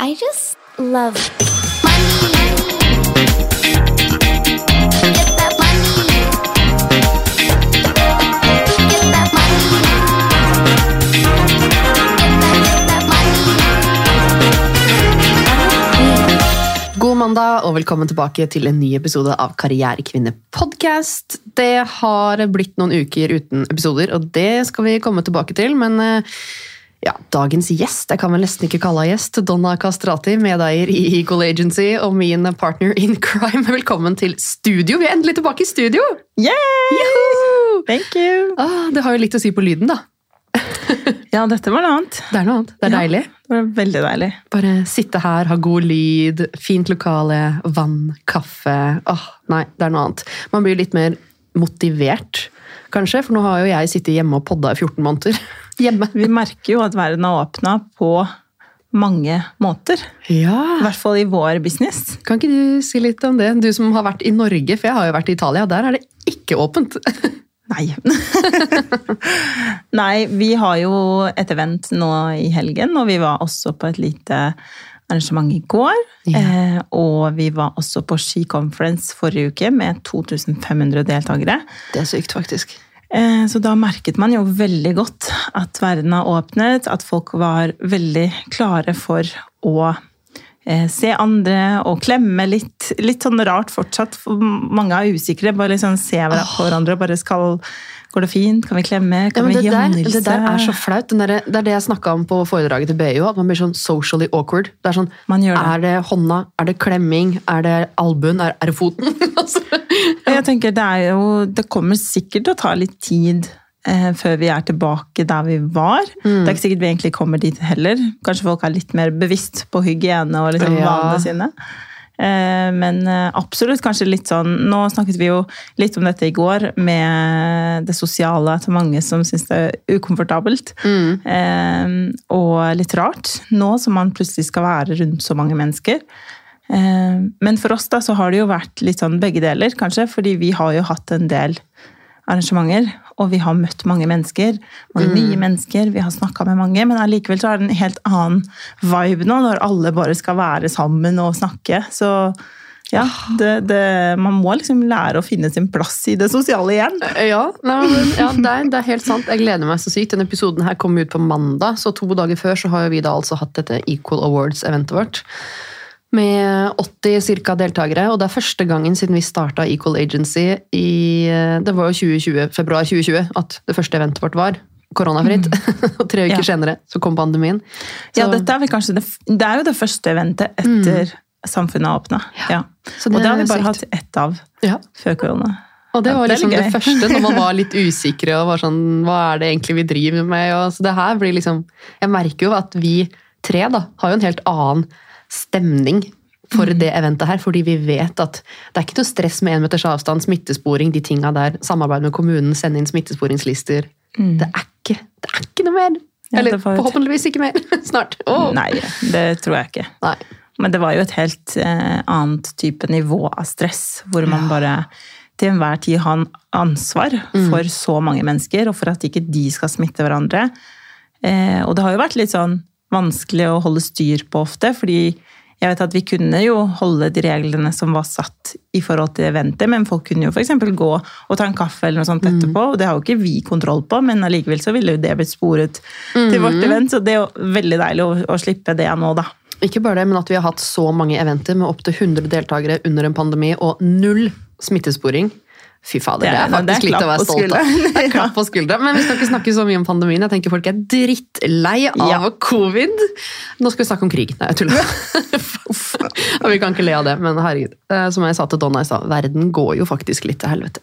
I just love money. God mandag og velkommen tilbake til en ny episode av Karrierekvinne podcast. Det har blitt noen uker uten episoder, og det skal vi komme tilbake til. Men eh, ja, dagens gjest, jeg kan vel nesten ikke kalle henne gjest, Donna Castrati, medeier i Eagle Agency og min partner in crime. Velkommen til studio! Vi er endelig tilbake i studio! Yay! Thank you! Ah, det har jo litt å si på lyden, da. Ja, dette var noe annet. Det er noe annet. Det er Ja. deilig. Det var veldig deilig. Bare sitte her, ha god lyd, fint lokale, vann, kaffe. Åh, nei, det er noe annet. Man blir litt mer motivert, kanskje, for nå har jo jeg sittet hjemme og podda i 14 måneder. Hjemme. Vi merker jo at verden har åpna på mange måter. Ja. I hvert fall i vår business. Kan ikke du si litt om det? Du som har vært i Norge, for jeg har jo vært i Italia, der er det ikke åpent. Nei. Nei, vi har jo et event nå i helgen, og vi var også på et lite arrangement i går. Eh, og vi var også på Ski Conference forrige uke med 2500 deltakere. Det er sykt, faktisk. Eh, Så da merket man jo veldig godt at verden har åpnet, at folk var veldig klare for å se andre og klemme litt. Litt sånn rart fortsatt, for mange er usikre. Bare liksom se på hverandre og bare skal Går det fint? Kan vi klemme? Kan ja, vi der, håndhilse? det der er så flaut. Derre- det er det jeg snakka om på foredraget til BU, at man blir sånn socially awkward. Det er sånn, det. Er det hånda? Er det klemming? Er det albuen? Er, er det foten? Altså, Og Jeg tenker det er jo Det kommer sikkert til å ta litt tid eh, før vi er tilbake der vi var. Mm. Det er ikke sikkert vi egentlig kommer dit heller. Kanskje folk er litt mer bevisst på hygiene og liksom Ja. vanene sine. Eh, men eh, absolutt kanskje litt sånn Nå snakket vi jo litt om dette i går, med det sosiale til mange som syns det er ukomfortabelt. Mm. Eh, og litt rart nå som man plutselig skal være rundt så mange mennesker. Eh, Men for oss da, så har det jo vært litt sånn begge deler, kanskje. Fordi vi har jo hatt en del arrangementer, og vi har møtt mange mennesker. Mange nye mennesker, vi har snakka med mange, men allikevel så er det en helt annen vibe nå, når alle bare skal være sammen og snakke. Så ja, det, det, man må liksom lære å finne sin plass i det sosiale igjen. Ja, nei, men, ja det, er, det er helt sant. Jeg gleder meg så sykt. Denne episoden her kommer ut på mandag, så to dager før så har vi da altså hatt dette Equal Awards-eventet vårt. Med 80 cirka deltakere, og det er første gangen siden vi starta Equal Agency i Det var jo 2020, februar 2020 at det første eventet vårt var. Koronafritt. og tre uker Ja. senere så kom pandemien. Ja, dette er vel kanskje det, det er jo det første eventet etter samfunnet har åpna. Ja. Ja. Og det har vi bare sykt. hatt ett av før korona. Og det var liksom det, gøy. første, når man var litt usikre og var sånn Hva er det egentlig vi driver med? Og, så det her blir liksom Jeg merker jo at vi tre da har jo en helt annen stemning for Mm. det eventet her, fordi vi vet at det er ikke noe stress med én meters avstand, smittesporing, de tinga der, samarbeid med kommunen, sende inn smittesporingslister. Det, er ikke, det er ikke noe mer! Mm. Ja, Eller forhåpentligvis ikke mer snart. Oh. Nei, det tror jeg ikke. Nei. Men det var jo et helt eh, annet type nivå av stress, hvor man bare til enhver tid har en ansvar Mm. for så mange mennesker, og for at ikke de skal smitte hverandre. Eh, og det har jo vært litt sånn vanskelig å holde styr på ofte, fordi jeg vet at vi kunne jo holde de reglene som var satt i forhold til eventet, men folk kunne jo f.eks. gå og ta en kaffe eller noe sånt Mm. etterpå, og det har jo ikke vi kontroll på, men allikevel så ville jo det blitt sporet til vårt Mm. event, så det er jo veldig deilig å, å slippe det nå, da. Ikke bare det, men at vi har hatt så mange eventer med opptil 100 deltakere under en pandemi og null smittesporing. Fy fader, det er faktisk litt å være stolt av. Det er klapp på skuldra. Men vi skal ikke snakke så mye om pandemien. Jeg tenker Folk er drittlei av Ja. covid. Nå skal vi snakke om krig. Nei, jeg tuller. Og vi kan ikke le av det, men herregud. eh, Som jeg sa til Donna i stad, verden går jo faktisk litt til helvete.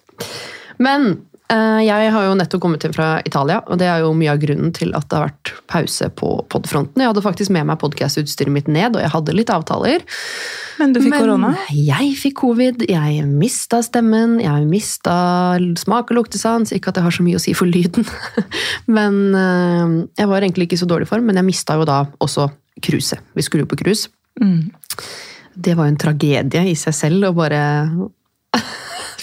Men jeg har jo nettopp kommet hjem fra Italia, og det er jo mye av grunnen til at det har vært pause på podfronten. Jeg hadde faktisk med meg podkastutstyret mitt ned, og jeg hadde litt avtaler. Men du fikk korona? jeg fikk covid, jeg mista stemmen, jeg mista smak- og luktesans. Ikke at det har så mye å si for lyden. Men eh, jeg var egentlig ikke i så dårlig form, men jeg mista jo da også cruiset. Vi skulle jo på cruise. Mm. Det var jo en tragedie i seg selv å bare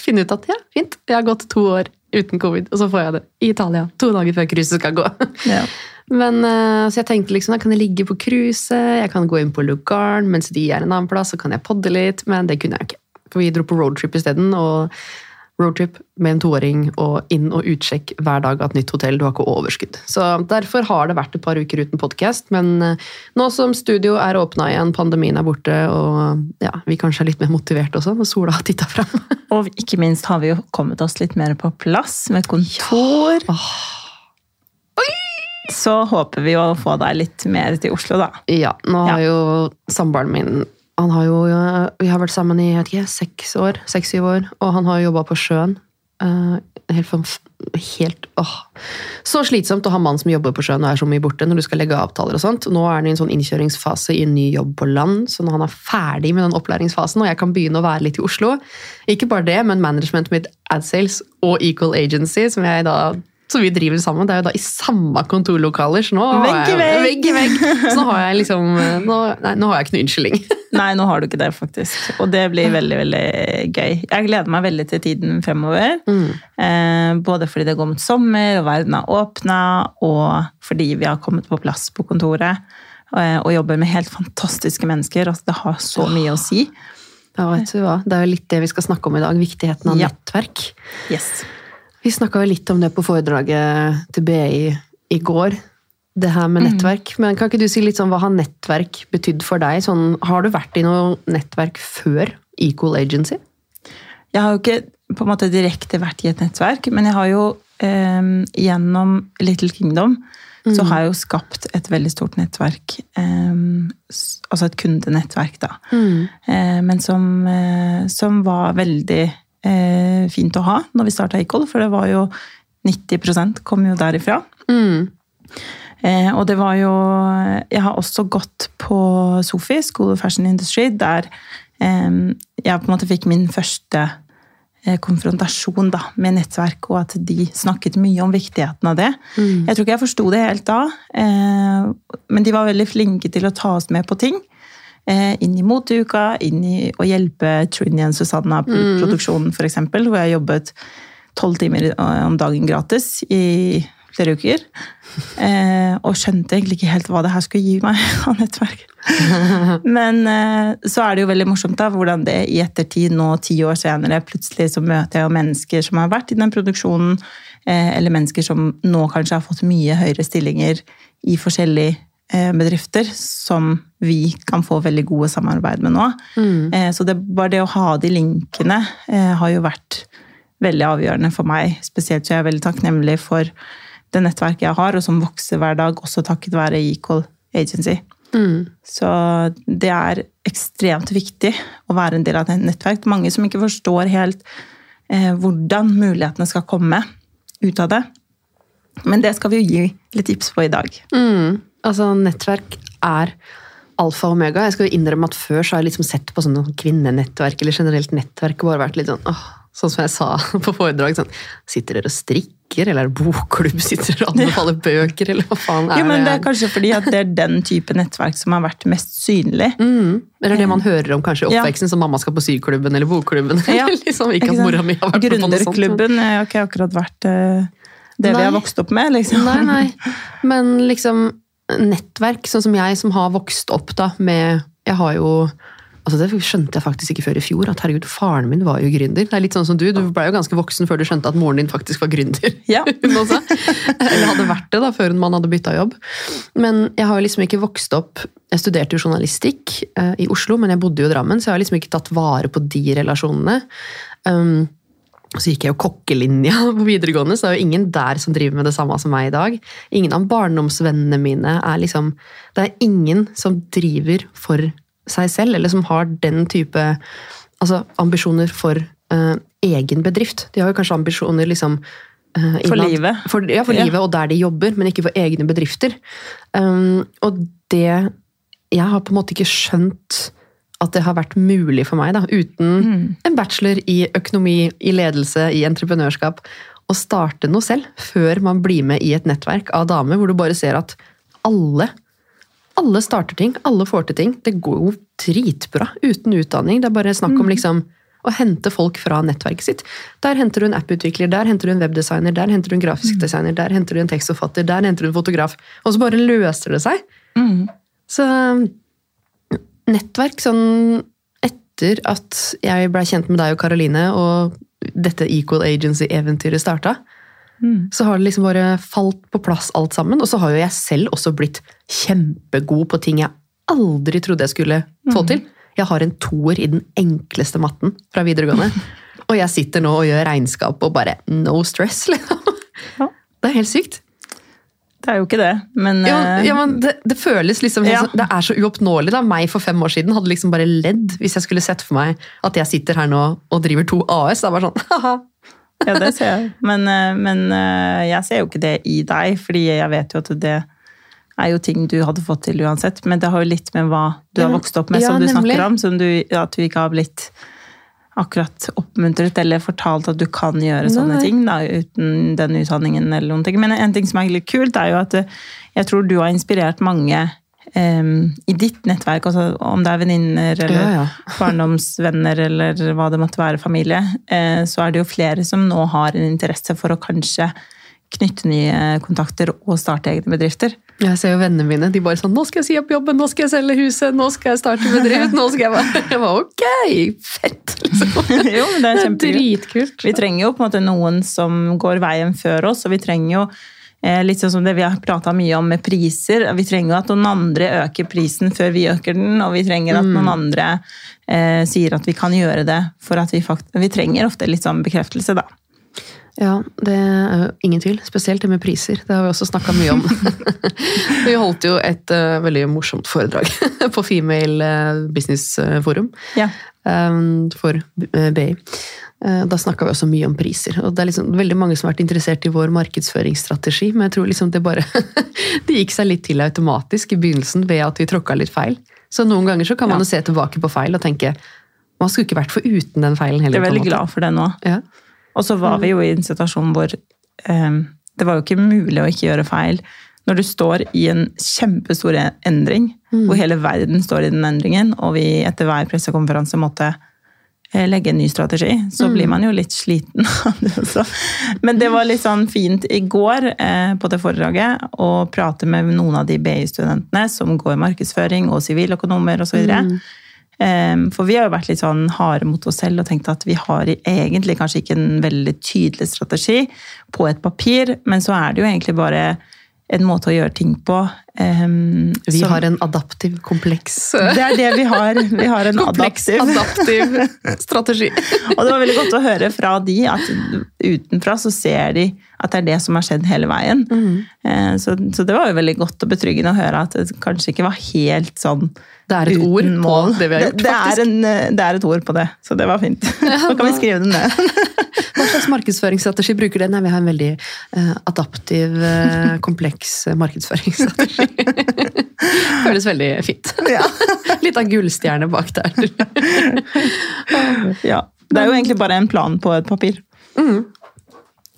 finne ut at ja, fint, jeg har gått to år uten covid, og så får jeg det i Italia to dager før cruiset skal gå. Ja. Men eh, Så jeg tenkte liksom, da kan jeg ligge på cruiset, jeg kan gå inn på lugaren mens de er en annen plass, så kan jeg podde litt, men det kunne jeg ikke. For vi dro på roadtrip isteden, og roadtrip med en toåring og inn- og utsjekk hver dag av et nytt hotell, du har ikke overskudd. Så derfor har det vært et par uker uten podkast, men eh, nå som studio er åpna igjen, pandemien er borte, og ja, vi kanskje er litt mer motiverte også, når sola har titta fram. Og ikke minst har vi jo kommet oss litt mer på plass med kontor. Så håper vi å få deg litt mer til Oslo, da. Ja, nå har jo samboeren min han har jo, Vi har vært sammen i jeg seks år, seks-syv år, og han har jobba på sjøen. Eh, helt, helt åh. Så slitsomt å ha mann som jobber på sjøen og er så mye borte når du skal legge avtaler. og sånt. Nå er han i en sånn innkjøringsfase i en ny jobb på land, så når han er ferdig med den opplæringsfasen, og jeg kan begynne å være litt i Oslo Ikke bare det, men managementet mitt AdSales og Equal Agency, som jeg da som vi driver sammen, det er jo da i samme kontorlokaler. Så nå Vegg i jeg, vegg. vegg vegg. Så nå har jeg liksom Nå, nei, nå har jeg ikke noe unnskyldning. Nei, nå har du ikke det, faktisk. Og det blir veldig, veldig gøy. Jeg gleder meg veldig til tiden fremover. Eh, både fordi det går mot sommer, og verden er åpna, og fordi vi har kommet på plass på kontoret. Og, Og jobber med helt fantastiske mennesker. Altså, det har så mye å si. Ja, vet du hva? Det er jo litt det vi skal snakke om i dag. Viktigheten av Ja. nettverk. Yes. Vi snakka litt om det på foredraget til BI i går. Det her Mm. med nettverk. Men kan ikke du si litt sånn, hva har nettverk betydd for deg? Sånn, har du vært i noe nettverk før Equal Agency? Jeg har jo ikke på en måte direkte vært i et nettverk, men jeg har jo eh, gjennom Little Kingdom så har jeg jo skapt et veldig stort nettverk. Eh, altså et kundenettverk, da. Eh, men som, eh, som var veldig eh, fint å ha når vi starta Equal, for det var jo 90% kom jo derifra. Mm. Eh, og det var jo Jeg har også gått på SOFI, School of Fashion Industry, der eh, jeg på en måte fikk min første eh, konfrontasjon da, med nettverk, og at de snakket mye om viktigheten av det. Jeg tror ikke jeg forsto det helt da, eh, men de var veldig flinke til å ta oss med på ting. Eh, inn i moteuka, inn i å hjelpe Trini og Susanna på produksjonen, f.eks., hvor jeg jobbet tolv timer eh, om dagen gratis i flere uker. Eh, og skjønte egentlig ikke helt hva det her skulle gi meg av nettverk. Men så er det jo veldig morsomt da, hvordan det i ettertid, nå ti år senere, plutselig så møter jeg mennesker som har vært i den produksjonen, eller mennesker som nå kanskje har fått mye høyere stillinger i forskjellige bedrifter, som vi kan få veldig gode samarbeid med nå. Mm. så det, bare det å ha de linkene eh, har jo vært veldig avgjørende for meg. Spesielt så jeg er veldig takknemlig for det nettverket jeg har, og som vokser hver dag, også takket være Equal Agency. Så det er ekstremt viktig å være en del av et nettverk. Mange som ikke forstår helt eh, hvordan mulighetene skal komme ut av det. Men det skal vi jo gi litt tips på i dag. Mm. Altså, nettverk er alfa og omega. Jeg skal jo innrømme at Før så har jeg liksom sett på sånne kvinnenettverk eller generelt nettverk og bare vært litt sånn åh, Sånn som jeg sa på foredrag. Sånn, sitter dere og strikker, eller er det bokklubb? Sitter dere og anbefaler bøker, eller hva faen er Jo, men det er kanskje fordi at det er den type nettverk som har vært mest synlig. Mm. Eller det man hører om kanskje i Ja. oppveksten, som mamma skal på syklubben eller bokklubben. Ja. liksom, ikke at mora mi har vært på noe sånt. men- Gründerklubben har ikke akkurat vært eh, det vi har vokst opp med, liksom. Nei, nei. Men liksom nettverk, sånn som jeg som har vokst opp da med Jeg har jo altså Det skjønte jeg faktisk ikke før i fjor, at herregud, faren min var jo gründer. Det er litt sånn som du, du ble jo ganske voksen før du skjønte at moren din faktisk var gründer. Ja. Eller hadde vært det da, før man hadde bytta jobb. Men jeg har jo liksom ikke vokst opp Jeg studerte jo journalistikk eh, i Oslo, men jeg bodde jo i Drammen, så jeg har liksom ikke tatt vare på de relasjonene. Um, så gikk jeg jo kokkelinja på videregående, så det er jo ingen der som driver med det samme som meg i dag. Ingen av barndomsvennene mine er liksom Det er ingen som driver for seg selv, eller som har den type altså, ambisjoner for uh, egen bedrift. De har jo kanskje ambisjoner liksom eh, For livet. For, ja, for Ja. livet og der de jobber, men ikke for egne bedrifter. Um, og det Jeg har på en måte ikke skjønt at det har vært mulig for meg, da, uten en bachelor i økonomi, i ledelse, i entreprenørskap, å starte noe selv, før man blir med i et nettverk av damer, hvor du bare ser at alle alle starter ting, alle får til ting. Det går jo dritbra uten utdanning. Det er bare snakk om liksom å hente folk fra nettverket sitt. Der henter du en apputvikler, der henter du en webdesigner, der henter du en grafisk Mm. designer, der henter du en tekstforfatter, der henter du en fotograf. Og så bare løser det seg. Mm. Så nettverk sånn etter at jeg blei kjent med deg og Karoline, og dette Equal Agency-eventyret starta, Mm. så har det liksom bare falt på plass alt sammen. Og så har jo jeg selv også blitt kjempegod på ting jeg aldri trodde jeg skulle få til. Jeg har en toer i den enkleste matten fra videregående. Og jeg sitter nå og gjør regnskap og bare no stress, liksom. Ja. Det er helt sykt. Det er jo ikke det, men Ja, eh, ja, men det, det føles liksom Ja. Det er så uoppnåelig. da. Meg for fem år siden hadde liksom bare ledd hvis jeg skulle sett for meg at jeg sitter her nå og driver to AS. Det er bare sånn, haha. Ja, det ser jeg. Men, eh, men eh, jeg ser jo ikke det i deg, fordi jeg vet jo at det er jo ting du hadde fått til uansett. Men det har jo litt med hva du har vokst opp med, ja, som du nemlig. snakker om. Som du, at du ikke har blitt akkurat oppmuntret eller fortalt at du kan gjøre sånne Nei. ting da, uten den utdanningen. eller noen ting. Men en ting som er litt kult, er jo at eh, jeg tror du har inspirert mange um, i ditt nettverk, altså om det er venninner eller Ja, ja. barndomsvenner eller hva det måtte være, familie, uh, så er det jo flere som nå har en interesse for å kanskje knytte nye kontakter og starte egne bedrifter. Jeg ser jo vennene mine. De bare sånn 'Nå skal jeg si opp jobben, nå skal jeg selge huset, nå skal jeg starte bedrift.' nå skal Jeg bare, jeg bare ok, fett! liksom. jo, men det er dritkult. Vi trenger jo på en måte noen som går veien før oss, og vi trenger jo eh, litt sånn som det vi har prata mye om med priser. Vi trenger jo at noen andre øker prisen før vi øker den, og vi trenger at noen andre eh, sier at vi kan gjøre det. for at Vi fakt vi trenger ofte litt sånn bekreftelse, da. Ja, det er jo ingen tvil. Spesielt det med priser. Det har vi også snakka mye om. vi holdt jo et uh, veldig morsomt foredrag på Female eh, Business Forum Ja. um, for eh, BI. Eh, Da snakka vi også mye om priser. og Det er liksom veldig mange som har vært interessert i vår markedsføringsstrategi, men jeg tror liksom det bare Det gikk seg litt til automatisk i begynnelsen ved at vi tråkka litt feil. Så noen ganger så kan man Ja. jo se tilbake på feil og tenke man skulle ikke vært foruten den feilen heller. Jeg er veldig glad for det nå. Ja. Og så var vi jo i en situasjon hvor eh, det var jo ikke mulig å ikke gjøre feil. Når du står i en kjempestor endring, hvor hele verden står i den endringen, og vi etter hver pressekonferanse måtte eh, legge en ny strategi, så blir man jo litt sliten av det også. Men det var litt sånn fint i går eh, på det foredraget å prate med noen av de BI-studentene som går markedsføring og siviløkonomer osv. videre. Ehm, For vi har jo vært litt sånn harde mot oss selv og tenkt at vi har egentlig kanskje ikke en veldig tydelig strategi på et papir, men så er det jo egentlig bare en måte å gjøre ting på. Ehm, Vi som- har en adaptiv kompleks Det er det vi har. Vi har en Kompleks adaptiv. adaptiv strategi. Og det var veldig godt å høre fra de at utenfra så ser de at det er det som har skjedd hele veien. Eh, Så, så det var jo veldig godt og betryggende å høre at det kanskje ikke var helt sånn Det er et ord på mål. det vi har gjort, det, det, faktisk. er en, eh, det er et ord på det, så det var fint. Så kan vi skrive det ned. Hva slags markedsføringsstrategi bruker dere? Nei, vi har en veldig uh, adaptiv, uh, kompleks markedsføringsstrategi. Føles veldig fint. Ja. Litt av gullstjerne bak der. ja. Det er jo egentlig bare en plan på et papir.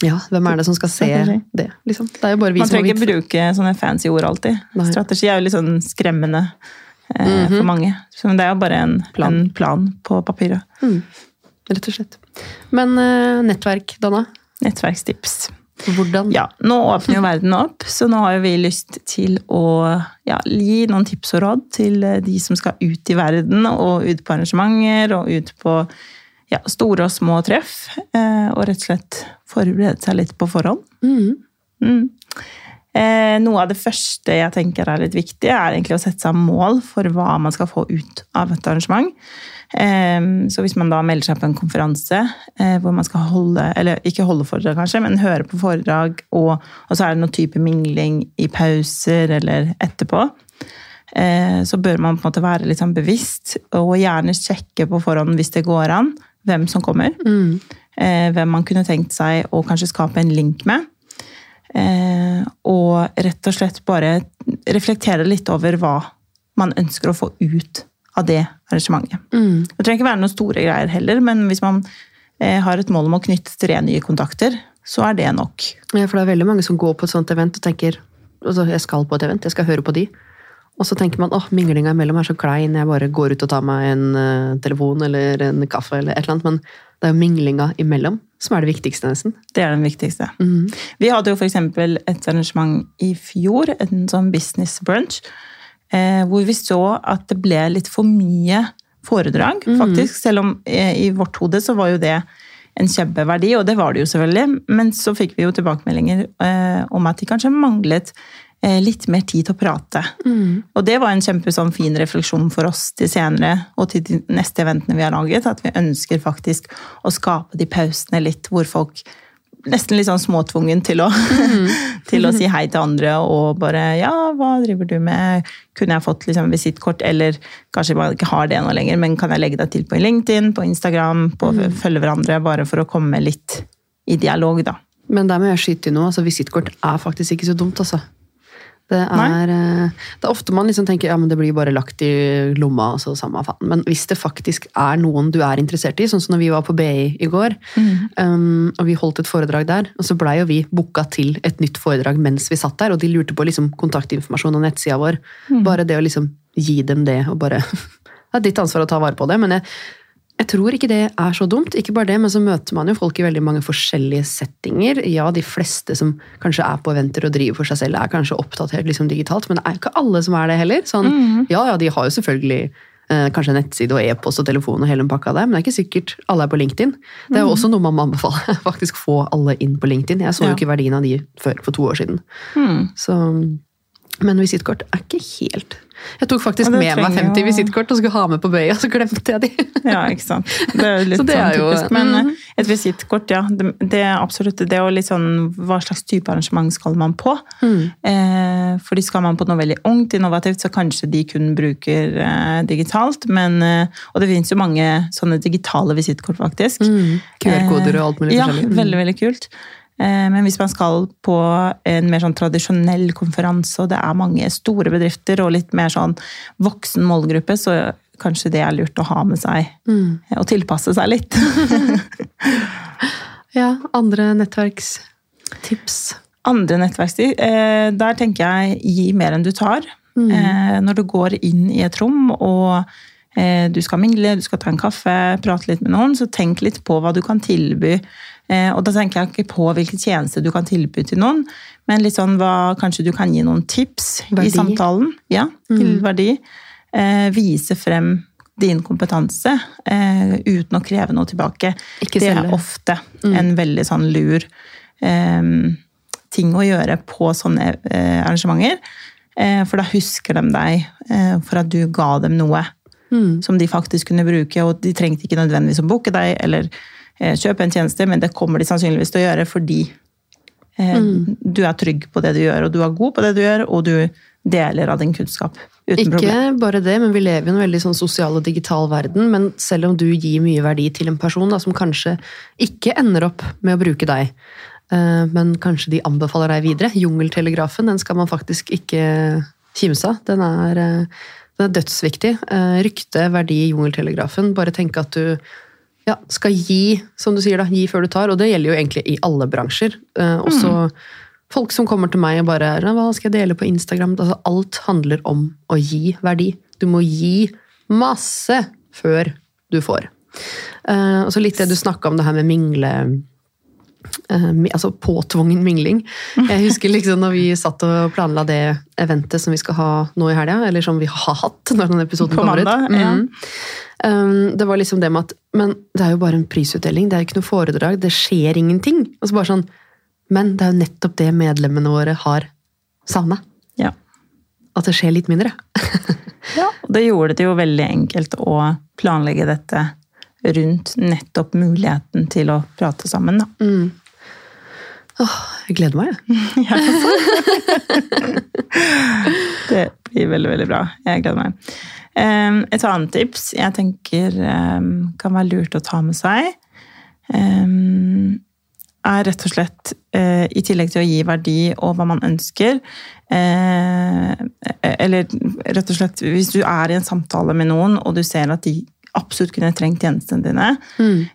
Ja, hvem er det som skal se Strategi. det? Liksom? Det Man trenger ikke bruke sånne fancy ord alltid. Nei. Strategi er jo litt sånn skremmende eh, for mange. Så det er jo bare en plan, en plan på papiret. Rett og slett. Men eh, nettverk, Donna? Nettverkstips. Hvordan? Ja, nå åpner jo verden opp, så nå har vi lyst til å ja, gi noen tips og råd til eh, de som skal ut i verden, og ut på arrangementer, og ut på ja, store og små treff. eh, Og rett og slett forberede seg litt på forhånd. Mm. Mm. Eh, noe av det første jeg tenker er litt viktig, er egentlig å sette seg mål for hva man skal få ut av et arrangement. Eh, så hvis man da melder seg på en konferanse eh, hvor man skal holde, eller ikke holde foredrag kanskje, men høre på foredrag, og, og så er det noen type mingling i pauser eller etterpå, eh, så bør man på en måte være litt sånn bevisst, og gjerne sjekke på forhånd hvis det går an, hvem som kommer. Mm. Eh, hvem man kunne tenkt seg å kanskje skape en link med. Eh, og rett og slett bare reflektere litt over hva man ønsker å få ut av det arrangementet. Mm. Det trenger ikke være noen store greier heller, men hvis man eh, har et mål om å knytte tre nye kontakter, så er det nok. Ja, for det er veldig mange som går på et sånt event og tenker altså, jeg skal på et event, jeg skal høre på de. Og så tenker man åh, minglinga imellom er så klein, jeg bare går ut og tar meg en eh, telefon eller en kaffe eller et eller annet. Men det er jo minglinga imellom som er det viktigste, nesten. Det er den viktigste. Mm. Vi hadde jo eksempel et arrangement i fjor, en sånn business brunch, eh, hvor vi så at det ble litt for mye foredrag, faktisk. Selv om eh, i vårt hode så var jo det en kjempeverdi, og det var det jo selvfølgelig. Men så fikk vi jo tilbakemeldinger eh, om at de kanskje manglet litt mer tid til å prate. Og det var en kjempe sånn, fin refleksjon for oss til senere og til de neste eventene vi har laget, at vi ønsker faktisk å skape de pausene litt hvor folk nesten litt sånn småtvungen til å, til å si hei til andre og bare Ja, hva driver du med? Kunne jeg fått liksom visittkort? Eller kanskje man ikke har det nå lenger, men kan jeg legge deg til på LinkedIn, på Instagram, på å følge hverandre, bare for å komme litt i dialog, da. Men der må jeg skyte inn noe. altså Visittkort er faktisk ikke så dumt, altså. Det er, eh, det er ofte man liksom tenker ja, men det blir bare lagt i lomma. Altså, samme faen. Men hvis det faktisk er noen du er interessert i, sånn som når vi var på BI i går, um, og vi holdt et foredrag der, og så blei jo vi booka til et nytt foredrag mens vi satt der, og de lurte på liksom kontaktinformasjon og nettsida vår. Bare det å liksom gi dem det, og bare Det er ditt ansvar å ta vare på det, men jeg, jeg tror ikke det er så dumt. Ikke bare det, men så møter man jo folk i veldig mange forskjellige settinger. Ja, de fleste som kanskje er på eventer og driver for seg selv, er kanskje oppdatert liksom digitalt, men det er ikke alle som er det heller. Sånn, Ja, ja, de har jo selvfølgelig eh, kanskje nettside og e-post og telefon og hele den pakka der, men det er ikke sikkert alle er på LinkedIn. Det er jo også noe man må anbefale. Faktisk få alle inn på LinkedIn. Jeg så Ja. jo ikke verdien av de før for to år siden. Hmm. Så, men visittkort er ikke helt Jeg tok faktisk Ja, med meg 50 jo- visittkort og skulle ha med på Bøya, så glemte jeg de. Ja, ikke sant. Det er jo litt Så det sånn er jo- typisk. Men mm. eh, et visittkort, ja. Det, det er absolutt det. Og litt sånn Hva slags type arrangement skal man på? Eh, fordi skal man på noe veldig ungt, innovativt, så kanskje de kun bruker eh, digitalt. Men, eh, og det finnes jo mange sånne digitale visittkort, faktisk. QR-koder og alt mulig Eh, ja, forskjellig. Mm. veldig, veldig kult. Eh, Men hvis man skal på en mer sånn tradisjonell konferanse, og det er mange store bedrifter og litt mer sånn voksen målgruppe, så kanskje det er lurt å ha med seg Mm. eh, og tilpasse seg litt. Ja, andre nettverkstips. Andre nettverkstid, eh, der tenker jeg gi mer enn du tar. Mm. når du går inn i et rom og eh, du skal mingle, du skal ta en kaffe, prate litt med noen, så tenk litt på hva du kan tilby. Eh, og da tenker jeg ikke på hvilke tjenester du kan tilby til noen, men litt sånn hva kanskje du kan gi noen tips Verdi. i samtalen. Ja, til verdi. Eh, vise frem din kompetanse eh, uten å kreve noe tilbake. Det er ofte ofte en veldig sånn lur eh, ting å gjøre på sånne eh, arrangementer. Eh, for da husker de deg for at du ga dem noe som de faktisk kunne bruke. Og de trengte ikke nødvendigvis å booke deg eller kjøpe en tjeneste, men det kommer de sannsynligvis til å gjøre fordi mm. du er trygg på det du gjør, og du er god på det du gjør, og du deler av din kunnskap uten Ikke problem. bare det, men vi lever i en veldig sånn sosial og digital verden. Men selv om du gir mye verdi til en person da, som kanskje ikke ender opp med å bruke deg, eh, men kanskje de anbefaler deg videre, jungeltelegrafen, den skal man faktisk ikke kimse av. Den er, eh, den er dødsviktig. Eh, Rykte, verdi, jungeltelegrafen. Bare tenke at du ja, skal gi, som du sier da, gi før du tar. Og det gjelder jo egentlig i alle bransjer. Eh, også folk som kommer til meg og bare Hva skal jeg dele på Instagram? Altså, alt handler om å gi verdi. Du må gi masse før du får. Eh, og så litt det du snakka om det her med mingle mi- altså påtvungen mingling. Jeg husker liksom når vi satt og planla det eventet som vi skal ha nå i helga, eller som vi har hatt når denne episoden På kommer mandag, ut. ja. Mm. Um, det var liksom det med at Men det er jo bare en prisutdeling, det er ikke noe foredrag, det skjer ingenting. Og så bare sånn Men det er jo nettopp det medlemmene våre har savna. Ja. At det skjer litt mindre. Ja, og det gjorde det jo veldig enkelt å planlegge dette rundt nettopp muligheten til å prate sammen. Da. Åh, jeg gleder meg, jeg. Det blir veldig, veldig bra. Jeg gleder meg. Et annet tips jeg tenker kan være lurt å ta med seg, er rett og slett, eh, i tillegg til å gi verdi og hva man ønsker eh, Eller rett og slett, hvis du er i en samtale med noen, og du ser at de absolutt kunne trengt tjenestene dine,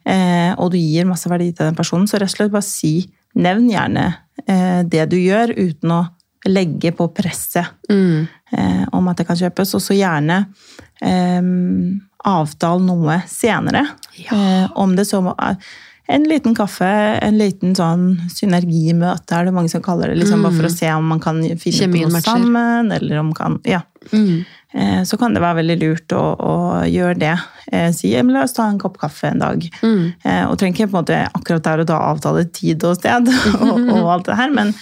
eh, og du gir masse verdi til den personen, så rett og slett bare si Nevn gjerne eh, det du gjør, uten å legge på presset Mm. eh, om at det kan kjøpes. Og så gjerne eh, avtale noe senere. Eh, om det så må en liten kaffe, en liten sånn synergimøte, er det mange som kaller det. Liksom, Bare for å se om man kan finne Mm. Kjemien noe matcher. sammen. eller om kan, ja. Mm. Eh, Så kan det være veldig lurt å, å gjøre det. Eh, Si «Ja, la oss ta en kopp kaffe en dag. Mm. Eh, Og trenger ikke på en måte akkurat der og da avtale tid og sted og, og alt det her, men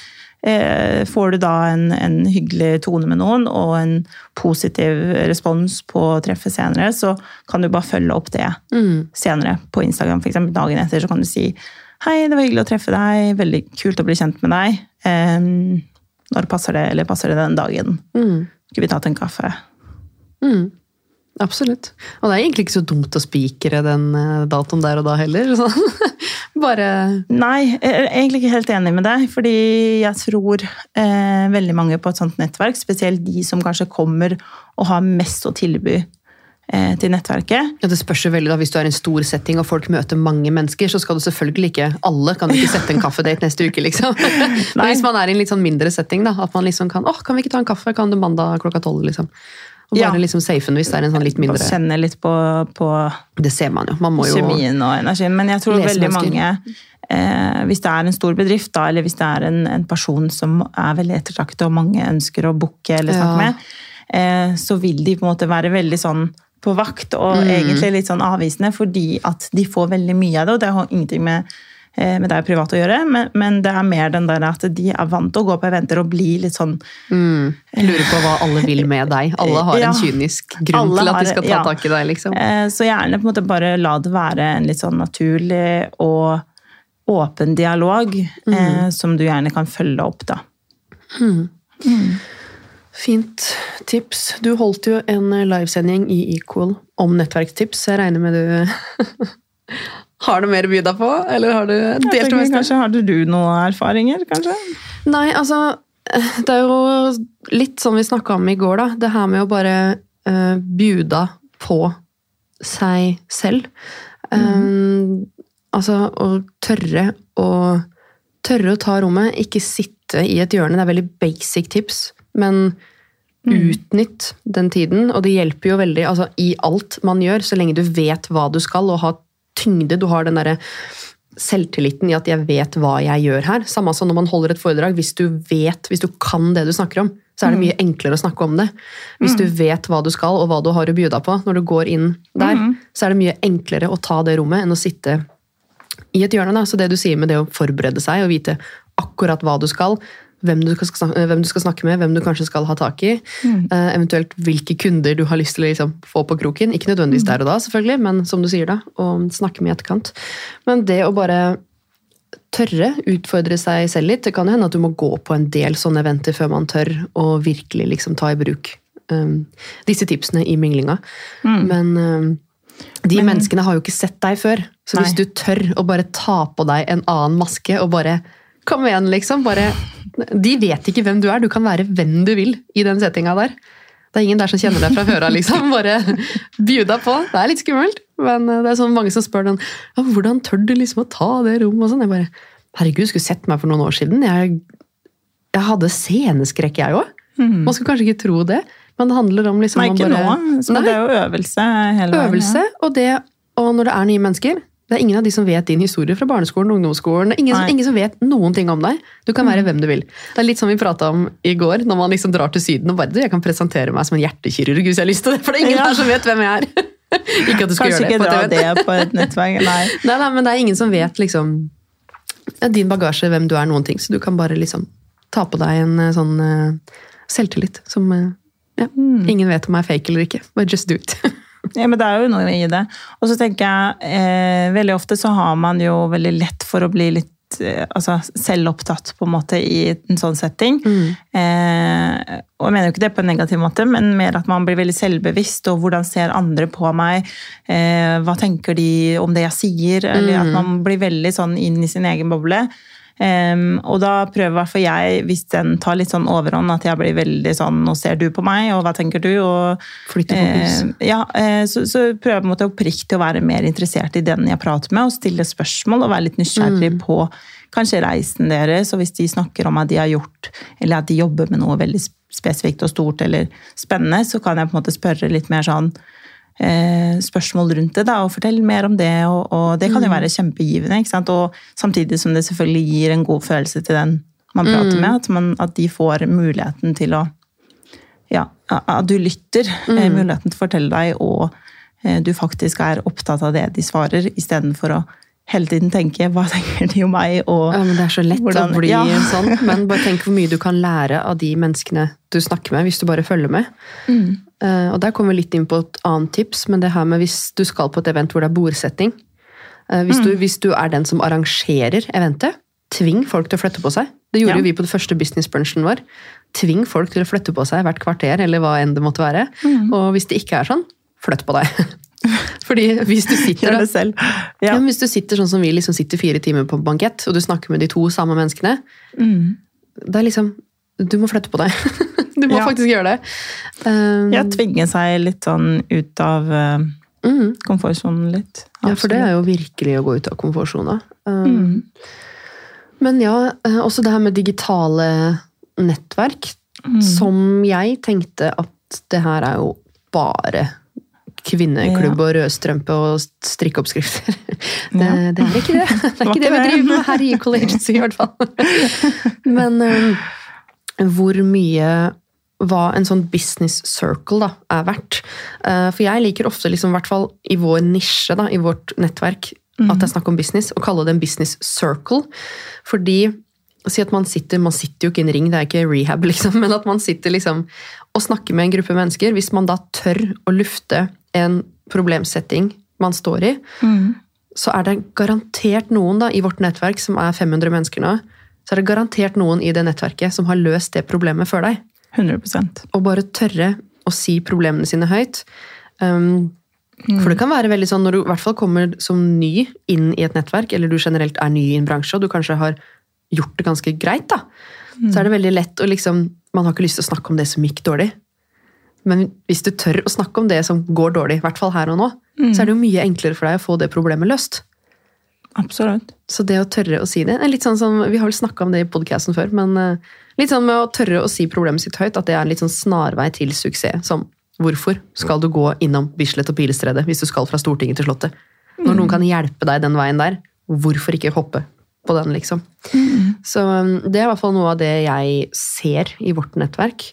eh, får du da en, en hyggelig tone med noen og en positiv respons på treffet senere, så kan du bare følge opp det Mm. senere på Instagram. For eksempel dagen etter så kan du si Hei, det var hyggelig å treffe deg. Veldig kult å bli kjent med deg. Eh, Når passer det, eller passer det den dagen? Mm. Skulle vi tatt en kaffe? Mm. Absolutt. Og det er egentlig ikke så dumt å spikre den eh, datoen der og da heller. Bare Nei, jeg er egentlig ikke helt enig med deg. Fordi jeg tror eh, veldig mange på et sånt nettverk, spesielt de som kanskje kommer og har mest å tilby til nettverket. ja, Det spørs jo veldig da, Hvis du er i en stor setting og folk møter mange mennesker, så skal du selvfølgelig ikke Alle kan ikke sette en kaffedate neste uke, liksom. Men hvis man er i en litt sånn mindre setting, da, at man liksom kan åh, kan vi ikke ta en kaffe? Kan du mandag klokka tolv? liksom? Og bare Ja. liksom safen hvis det er en sånn litt mindre kjenne litt på, på Det ser man jo. Man må jo kjemien og energien. Men jeg tror veldig mange eh, Hvis det er en stor bedrift, da, eller hvis det er en, en person som er veldig ettertraktet og mange ønsker å booke eller snakke Ja. med, eh, så vil de på en måte være veldig sånn på vakt og Mm. egentlig litt sånn avvisende, fordi at de får veldig mye av det. Og det har ingenting med, eh, med deg privat å gjøre, men, men det er mer den der at de er vant til å gå på eventer og bli litt sånn mm, lurer på hva alle vil med deg. Alle har Ja. en kynisk grunn til at de skal ta ja. tak i deg, liksom. Eh, Så gjerne på en måte bare la det være en litt sånn naturlig og åpen dialog, eh, som du gjerne kan følge opp, da. Fint tips. Du holdt jo en livesending i Equal om nettverkstips. Jeg regner med du har noe mer å by deg på? Eller har du delt det meste? kanskje Hadde du noen erfaringer, kanskje? Nei, altså Det er jo litt sånn vi snakka om i går, da. Det her med å bare uh, bjuda på seg selv. Um, altså å tørre å Tørre å ta rommet, ikke sitte i et hjørne. Det er veldig basic tips, men utnytt den tiden. Og det hjelper jo veldig altså, i alt man gjør, så lenge du vet hva du skal, og har tyngde. Du har den derre selvtilliten i at jeg vet hva jeg gjør her. Samme som når man holder et foredrag. Hvis du vet, hvis du kan det du snakker om, så er det mye enklere å snakke om det. Hvis du vet hva du skal, og hva du har å by deg på når du går inn der, så er det mye enklere å ta det rommet enn å sitte i et hjørne. Da. Så det du sier med det å forberede seg og vite akkurat hva du skal, hvem du snakke, hvem du skal snakke med, hvem du kanskje skal ha tak i, eh, eventuelt hvilke kunder du har lyst til å liksom, få på kroken. Ikke nødvendigvis der og da, selvfølgelig, men som du sier da, å snakke med i etterkant. Men det å bare tørre utfordre seg selv litt, det kan jo hende at du må gå på en del sånne eventer før man tør å virkelig liksom ta i bruk um, disse tipsene i minglinga. Men um, de menneskene har jo ikke sett deg før. Så hvis du tør å bare ta på deg en annen maske og bare Kom igjen, liksom. Bare, de vet ikke hvem du er. Du kan være hvem du vil i den settinga der. Det er ingen der som kjenner deg fra før av, liksom. Bare bjuda på. Det er litt skummelt. Men eh, det er sånn mange som spør den ja, hvordan tør du liksom å ta det rommet og sånn. Jeg bare Herregud, skulle sett meg for noen år siden. Jeg, jeg hadde sceneskrekk, jeg òg. Man skulle kanskje ikke tro det, men det handler om liksom Nei, ikke bare, nå. Så det er jo øvelse hele veien. Øvelse, og, det, og når det er nye mennesker Det er ingen av de som vet din historie fra barneskolen og ungdomsskolen. Det er ingen, som, ingen som vet noen ting om deg. Du kan være hvem du vil. Det er litt som vi prata om i går, når man liksom drar til Syden og bare du, jeg kan presentere meg som en hjertekirurg hvis jeg har lyst til det, for det er ingen Ja. der som vet hvem jeg er. ikke at du skal Kanskje gjøre ikke Kanskje ikke dra det på et nettverk. Nei. Nei, nei, men det er ingen som vet liksom din bagasje, hvem du er, noen ting. Så du kan bare liksom ta på deg en eh, sånn eh, selvtillit som eh, ja, ingen vet om er fake eller ikke. But just do it. Ja, men det er jo noe i det. Og så tenker jeg, eh, veldig ofte så har man jo veldig lett for å bli litt eh, altså, selvopptatt på en måte i en sånn setting. Eh, og jeg mener jo ikke det på en negativ måte, men mer at man blir veldig selvbevisst, og hvordan ser andre på meg? Eh, hva tenker de om det jeg sier? Eller at man blir veldig sånn inn i sin egen boble. Em, og da prøver i hvert fall jeg, hvis den tar litt sånn overhånd, at jeg blir veldig sånn Nå ser du på meg, og hva tenker du? Og, Flytte fokus. Uh, ja, uh, så, så prøver jeg på en måte oppriktig å være mer interessert i den jeg prater med, og stille spørsmål og være litt nysgjerrig på kanskje reisen deres, og hvis de snakker om at de har gjort, eller at de jobber med noe veldig spesifikt og stort eller spennende, så kan jeg på en måte spørre litt mer sånn spørsmål rundt det, da, og fortell mer om det, og, og det kan jo være kjempegivende, ikke sant? og samtidig som det selvfølgelig gir en god følelse til den man prater med, at, man, at de får muligheten til å ja, at du lytter, Mm. muligheten til å fortelle deg, og eh, du faktisk er opptatt av det de svarer, istedenfor å hele tiden tenke 'hva tenker de om meg', og Ja, men Det er så lett Hvordan- å bli ja. sånn. Men bare tenk hvor mye du kan lære av de menneskene du snakker med, hvis du bare følger med. Mm. Eh, og Der kommer vi litt inn på et annet tips, men det her med hvis du skal på et event hvor det er bordsetting. eh, hvis, Mm. du, hvis du er den som arrangerer eventet, tving folk til å flytte på seg. Det gjorde Ja. vi på det første businessbrunchen vår. Tving folk til å flytte på seg hvert kvarter, eller hva enn det måtte være. Mm. Og hvis det ikke er sånn, flytt på deg. Fordi hvis du sitter da- ja. Hvis du sitter sånn som vi liksom sitter fire timer på bankett, og du snakker med de to samme menneskene, Mm. det er liksom Du må flytte på deg. Du må Ja. faktisk gjøre det. Um, ja, tvinge seg litt sånn ut av uh, mm, komfortsonen litt. ja, for det er jo virkelig å gå ut av komfortsona. Um, Mm. Men ja, eh, også det her med digitale nettverk, Mm. som jeg tenkte at det her er jo bare kvinneklubb og rødstrømpe og strikkeoppskrifter. Det, Ja. det er ikke det. Det er ikke det vi driver med her i Equal Agency, i hvert fall. Men um, hvor mye hva en sånn business circle da, er verdt. Uh, For jeg liker ofte, liksom, i hvert fall i vår nisje, da, i vårt nettverk, at det er snakk om business, og kalle det en business circle. Fordi Si at man sitter man sitter jo ikke i en ring, det er ikke rehab, liksom, men at man sitter liksom og snakker med en gruppe mennesker. Hvis man da tør å lufte en problemsetting man står i, Mm. så er det garantert noen da, i vårt nettverk, som er 500 mennesker nå, så er det garantert noen i det nettverket som har løst det problemet før deg. 100 Og bare tørre å si problemene sine høyt. Um, For det kan være veldig sånn når du i hvert fall kommer som ny inn i et nettverk, eller du generelt er ny i en bransje, og du kanskje har gjort det ganske greit, da. Så er det veldig lett å liksom Man har ikke lyst til å snakke om det som gikk dårlig. Men hvis du tør å snakke om det som går dårlig, i hvert fall her og nå, så er det jo mye enklere for deg å få det problemet løst. Absolutt. Så det å tørre å si det er litt sånn som, Vi har vel snakka om det i podkasten før, men eh, litt sånn med å tørre å si problemet sitt høyt, at det er en litt sånn snarvei til suksess. Som hvorfor skal du gå innom Bislett og Pilestredet hvis du skal fra Stortinget til Slottet? Når noen kan hjelpe deg den veien der, hvorfor ikke hoppe på den, liksom? Så um, det er i hvert fall noe av det jeg ser i vårt nettverk.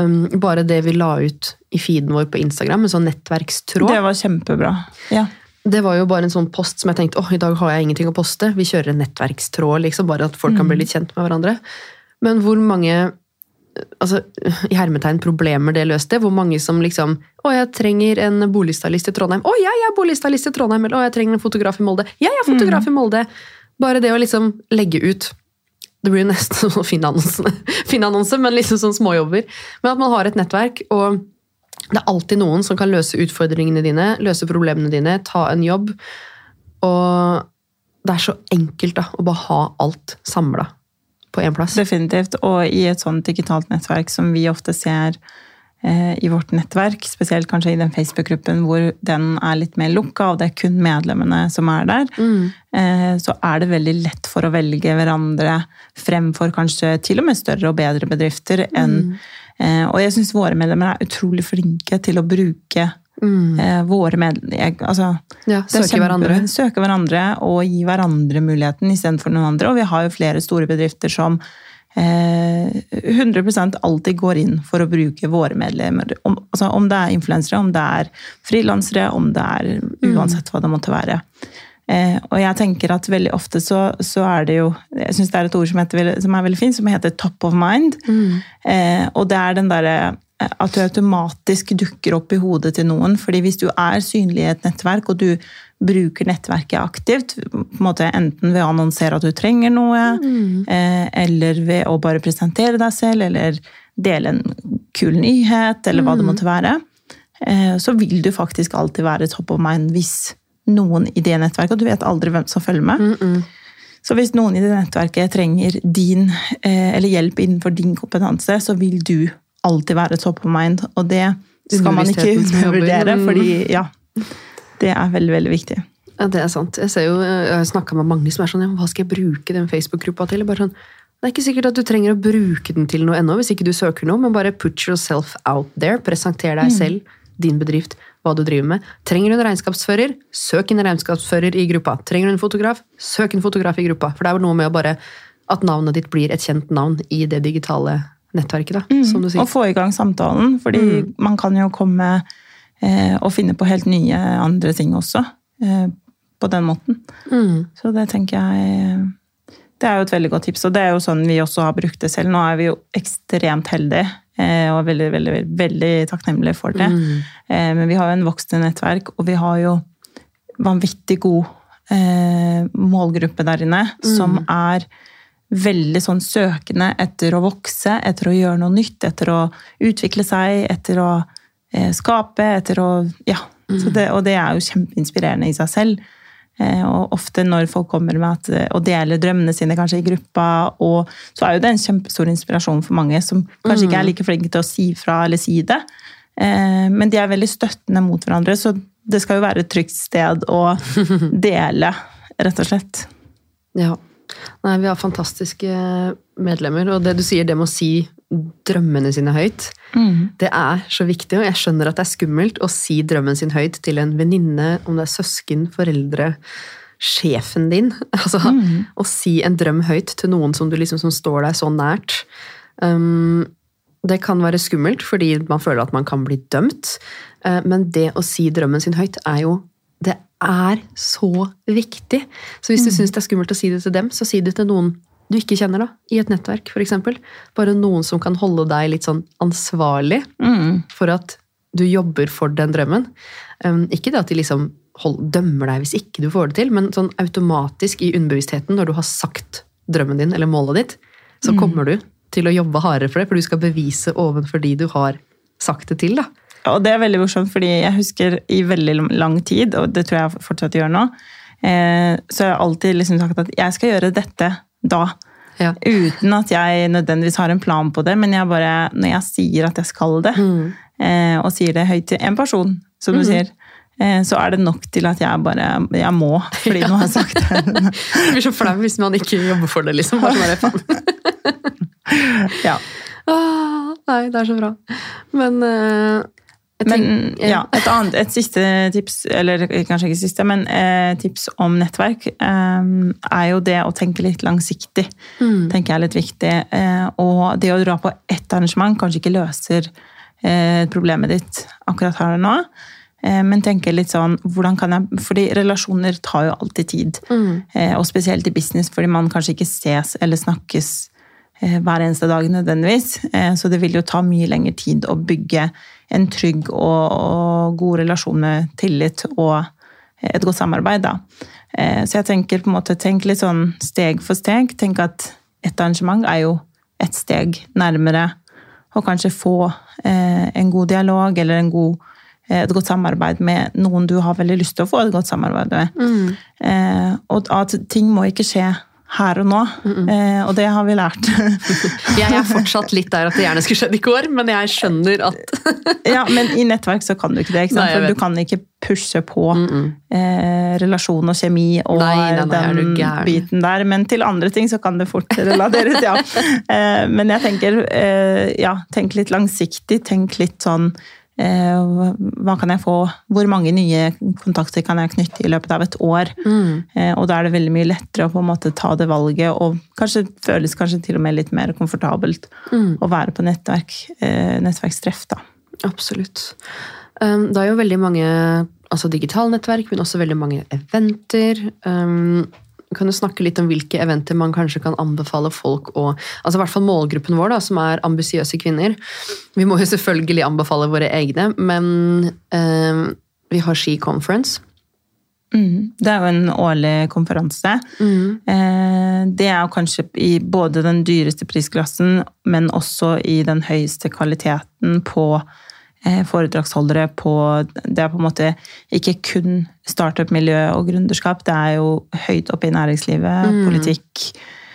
Um, bare det vi la ut i feeden vår på Instagram, en sånn nettverkstråd. Det var kjempebra. Ja. Det var jo bare en sånn post som jeg tenkte åh, i dag har jeg ingenting å poste. Vi kjører en nettverkstråd, liksom, bare at folk kan bli litt kjent med hverandre. Men hvor mange altså, i hermetegn problemer det løste. Hvor mange som liksom Å, jeg trenger en boligstylist i Trondheim. Å, jeg er boligstylist i Trondheim. Eller å, jeg trenger en fotograf i Molde. Jeg er fotograf i Molde. Bare det å liksom legge ut Det blir jo nesten sånn fin annonse, men liksom sånn småjobber. Men at man har et nettverk, og det er alltid noen som kan løse utfordringene dine, løse problemene dine, ta en jobb. Og det er så enkelt da, å bare ha alt samla på én plass. Definitivt. Og i et sånt digitalt nettverk som vi ofte ser i vårt nettverk, spesielt kanskje i den Facebook-gruppen hvor den er litt mer lukka, og det er kun medlemmene som er der, mm. så er det veldig lett for å velge hverandre fremfor kanskje til og med større og bedre bedrifter enn eh, Og jeg syns våre medlemmer er utrolig flinke til å bruke Mm. våre medlemmer altså, Ja, søke, kjemper, hverandre. Søke hverandre og gi hverandre muligheten istedenfor noen andre. Og vi har jo flere store bedrifter som eh, 100% alltid går inn for å bruke våre medlemmer. Om, altså, om det er influensere, om det er frilansere, om det er uansett hva det måtte være. Eh, og jeg tenker at veldig ofte så, så er det jo Jeg syns det er et ord som, heter, som er veldig fint, som heter top of mind. Eh, og det er den derre eh, at du automatisk dukker opp i hodet til noen. fordi hvis du er synlig i et nettverk, og du bruker nettverket aktivt, på en måte enten ved å annonsere at du trenger noe, mm. eller ved å bare presentere deg selv, eller dele en kul nyhet, eller hva det måtte være, eh, så vil du faktisk alltid være top of mind hvis noen i det nettverket, og du vet aldri hvem som følger med. Så hvis noen i det nettverket trenger din, eh, eller hjelp innenfor din kompetanse, så vil du alltid være top of mind. Og det skal man ikke undervurdere, Mm. fordi ja, det er veldig, veldig viktig. Ja, det er sant. Jeg ser jo, jeg har snakka med mange som er sånn ja, Hva skal jeg bruke den Facebook-gruppa til? Bare sånn, det er ikke sikkert at du trenger å bruke den til noe ennå, hvis ikke du søker noe, men bare put yourself out there. Presenter deg selv, din bedrift, hva du driver med. Trenger du en regnskapsfører? Søk en regnskapsfører i gruppa. Trenger du en fotograf? Søk en fotograf i gruppa. For det er jo noe med bare at navnet ditt blir et kjent navn i det digitale nettverket, da, som du sier. Og få i gang samtalen, fordi man kan jo komme eh, og finne på helt nye andre ting også. Eh, på den måten. Mm. Så det tenker jeg Det er jo et veldig godt tips, og det er jo sånn vi også har brukt det selv. Nå er vi jo ekstremt heldige Og og veldig, veldig, veldig takknemlige for det. Mm. Men vi har jo en voksende nettverk, og vi har jo vanvittig god eh, målgruppe der inne, som er veldig sånn søkende etter å vokse, etter å gjøre noe nytt, etter å utvikle seg, etter å eh, skape, etter å Ja. Så det, og det er jo kjempeinspirerende i seg selv. Eh, og ofte når folk kommer med at, eh, og deler drømmene sine kanskje i gruppa, og, så er jo det en kjempestor inspirasjon for mange som kanskje ikke er like flinke til å si fra eller si det. Eh, men de er veldig støttende mot hverandre, så det skal jo være et trygt sted å dele, rett og slett. Ja. Nei, vi har fantastiske medlemmer, og det du sier, det med å si drømmene sine høyt, det er så viktig, og jeg skjønner at det er skummelt å si drømmen sin høyt til en venninne, om det er søsken, foreldre, sjefen din. Altså, Å si en drøm høyt til noen som, du liksom, som står deg så nært. Um, det kan være skummelt, fordi man føler at man kan bli dømt. uh, Men det å si drømmen sin høyt er jo Det er så viktig. Så hvis du syns det er skummelt å si det til dem, så si det til noen du ikke kjenner, da. I et nettverk, f.eks. Bare noen som kan holde deg litt sånn ansvarlig for at du jobber for den drømmen. Um, ikke det at de liksom hold, dømmer deg hvis ikke du får det til, men sånn automatisk i underbevisstheten, når du har sagt drømmen din eller målet ditt, så kommer du til å jobbe hardere for det, for du skal bevise ovenfor de du har sagt det til. da. Og det er veldig morsomt, fordi jeg husker i veldig lang tid, og det tror jeg fortsatt gjør nå, eh, så har jeg alltid liksom sagt at jeg skal gjøre dette da. Ja. Uten at jeg nødvendigvis har en plan på det, men jeg bare, når jeg sier at jeg skal det, eh, og sier det høyt til en person, som du sier, eh, så er det nok til at jeg bare jeg må, fordi nå har jeg sagt det. du blir så flau hvis man ikke jobber for det, liksom. Bare sånn ja. Åh, nei, det er så bra. Men eh, Men ja, et, annet, et siste tips, eller kanskje ikke siste, men eh, tips om nettverk, eh, er jo det å tenke litt langsiktig. tenker jeg er litt viktig. Eh, og det å dra på ett arrangement kanskje ikke løser eh, problemet ditt akkurat her og nå. Eh, men tenke litt sånn, hvordan kan jeg Fordi relasjoner tar jo alltid tid. Eh, og spesielt i business, fordi man kanskje ikke ses eller snakkes eh, hver eneste dag nødvendigvis. Eh, Så det vil jo ta mye lengre tid å bygge en trygg og, og god relasjon med tillit og et godt samarbeid. Da. Eh, Så jeg tenker på en måte, tenk litt sånn steg for steg. Tenk at et arrangement er jo et steg nærmere å kanskje få eh, en god dialog eller en god, eh, et godt samarbeid med noen du har veldig lyst til å få et godt samarbeid med. Eh, og at ting må ikke skje her og nå, eh, og det har vi lært. Jeg er fortsatt litt der at det gjerne skulle skjedd i går, men jeg skjønner at ja, men i nettverk så kan du ikke det. Ikke? Nei, For du kan ikke pushe på eh, relasjon og kjemi og Nei, nei, den biten der. Men til andre ting så kan det fort relateres, ja. Eh, men jeg tenker, eh, ja, tenk litt langsiktig. Tenk litt sånn hva kan jeg få? Hvor mange nye kontakter kan jeg knytte i løpet av et år? Mm. og da er det veldig mye lettere å på en måte ta det valget, og kanskje føles kanskje til og med litt mer komfortabelt å være på nettverk, eh, nettverkstreff. da. Absolutt. Um, Det er jo veldig mange altså digitale nettverk, men også veldig mange eventer. Kan du snakke litt om hvilke eventer man kanskje kan anbefale folk å altså i hvert fall Målgruppen vår, da, som er ambisiøse kvinner. Vi må jo selvfølgelig anbefale våre egne, men eh, vi har Ski Conference. Mm. Det er jo en årlig konferanse. Eh, Det er jo kanskje i både den dyreste prisklassen, men også i den høyeste kvaliteten på foredragsholdere på Det er på en måte ikke kun startup-miljø og gründerskap, det er jo høyt oppe i næringslivet, politikk.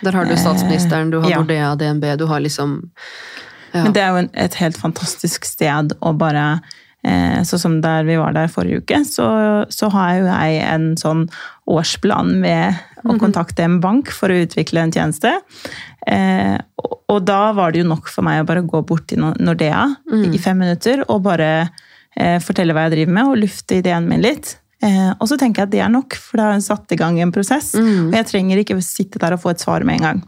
Der har du statsministeren, du har Eh, ja. Nordea, DNB, du har liksom ja. Men det er jo et helt fantastisk sted å bare Sånn som der vi var der forrige uke, så, så har jo jeg en sånn årsplan med å kontakte en bank for å utvikle en tjeneste. Eh, og, og da var det jo nok for meg å bare gå bort til Nordea Nordea i fem minutter og bare eh, fortelle hva jeg driver med, og lufte ideen min litt. Eh, og så tenker jeg at det er nok, for da har jeg satt i gang en prosess. Og jeg trenger ikke sitte der og få et svar med en gang.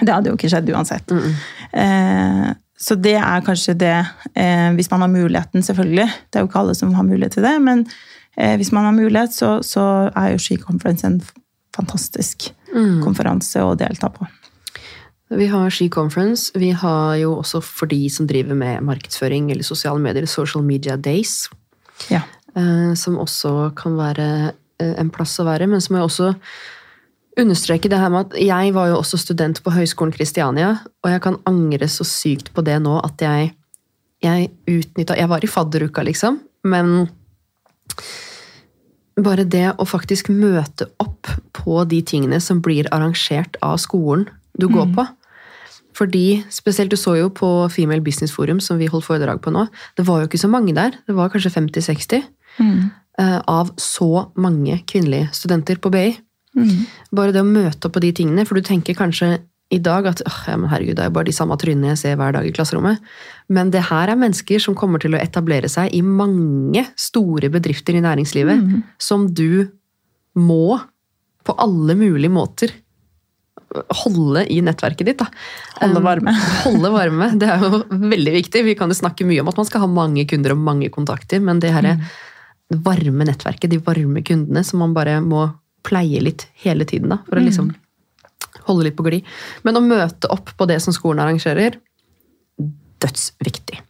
Det hadde jo ikke skjedd uansett. Eh, så det er kanskje det, eh, hvis man har muligheten, selvfølgelig. Det er jo ikke alle som har mulighet til det, men eh, hvis man har mulighet, så, så er jo Ski Conference en fantastisk konferanse å delta på. Vi har Ski Conference. Vi har jo også for de som driver med markedsføring eller sosiale medier, Social Media Days. Ja. eh, Som også kan være eh, en plass å være. Men så må jeg også understreke det her med at jeg var jo også student på Høgskolen Kristiania, og jeg kan angre så sykt på det nå at jeg, jeg utnytta Jeg var i fadderuka, liksom, men bare det å faktisk møte opp på de tingene som blir arrangert av skolen du går på. Fordi, spesielt Du så jo på Female Business Forum, som vi holdt foredrag på nå. Det var jo ikke så mange der. Det var kanskje 50-60 mm. av så mange kvinnelige studenter på BI. Bare det å møte opp på de tingene, for du tenker kanskje i dag at «Åh, ja, herregud, det er jo bare de samme trynene jeg ser hver dag i klasserommet. Men det her er mennesker som kommer til å etablere seg i mange store bedrifter i næringslivet, som du må på alle mulige måter holde i nettverket ditt. Da. Holde Um, varme. holde varme, Det er jo veldig viktig. Vi kan jo snakke mye om at man skal ha mange kunder og mange kontakter, men det her varme nettverket, de varme kundene, som man bare må pleie litt hele tiden da, for å liksom holde litt på glid. Men å møte opp på det som skolen arrangerer, dødsviktig.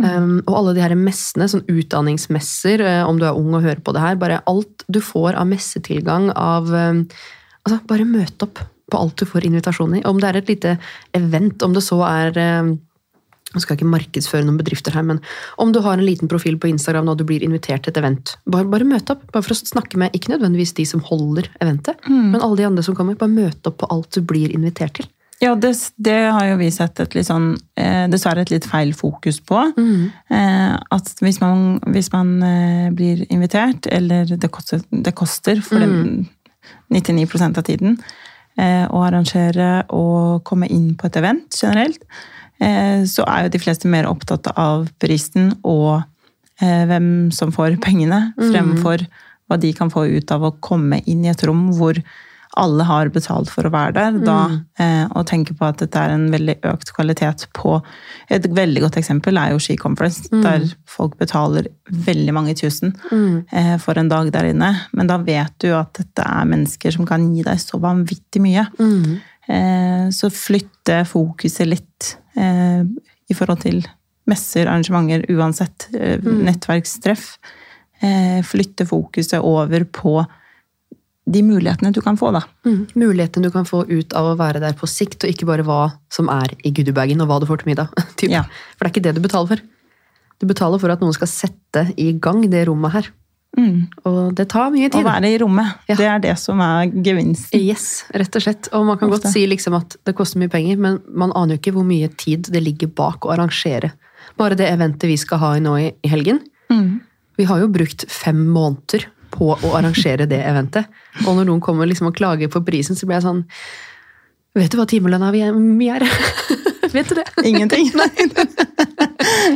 Um, og alle de her messene, sånn utdanningsmesser, eh, om du er ung og hører på det her, bare alt du får av messetilgang, av um, Altså, bare møt opp på alt du får invitasjon i. Om det er et lite event, om det så er um, Nå skal jeg ikke markedsføre noen bedrifter her, men om du har en liten profil på Instagram og du blir invitert til et event, bare, bare møt opp. Bare for å snakke med ikke nødvendigvis de som holder eventet, men alle de andre som kommer. Bare møt opp på alt du blir invitert til. Ja, det, det har jo vi sett et litt sånn, eh, dessverre et litt feil fokus på. Eh, at hvis man, hvis man eh, blir invitert, eller det koster, det koster for dem 99% av tiden, eh, å arrangere og komme inn på et event generelt, så er jo de fleste mer opptatt av prisen og eh, hvem som får pengene, fremfor hva de kan få ut av å komme inn i et rom hvor alle har betalt for å være der, da, eh, og tenke på at dette er en veldig økt kvalitet på Et veldig godt eksempel er jo Ski Conference, der folk betaler veldig mange tusen eh, for en dag der inne. Men da vet du at dette er mennesker som kan gi deg så vanvittig mye. Eh, så flytte fokuset litt eh, i forhold til messer, arrangementer, uansett eh, nettverkstreff. Eh, flytte fokuset over på de mulighetene du kan få, da. Mm. Muligheten du kan få ut av å være der på sikt, og ikke bare hva som er i goodiebagen og hva du får til middag. typ. Ja. For det er ikke det du betaler for. Du betaler for at noen skal sette i gang det rommet her. Og det tar mye tid. Å være i rommet, Ja. det er det som er gevinsten. Yes, rett og slett. Og man kan Ofte. godt si liksom at det koster mye penger, men man aner jo ikke hvor mye tid det ligger bak å arrangere. Bare det eventet vi skal ha nå i helgen. helgen. Vi har jo brukt fem måneder på å arrangere det eventet. Og når noen kommer liksom og klager på prisen, så blir jeg sånn Vet du hva timelønna mi er? Vi? Vet du det? Ingenting.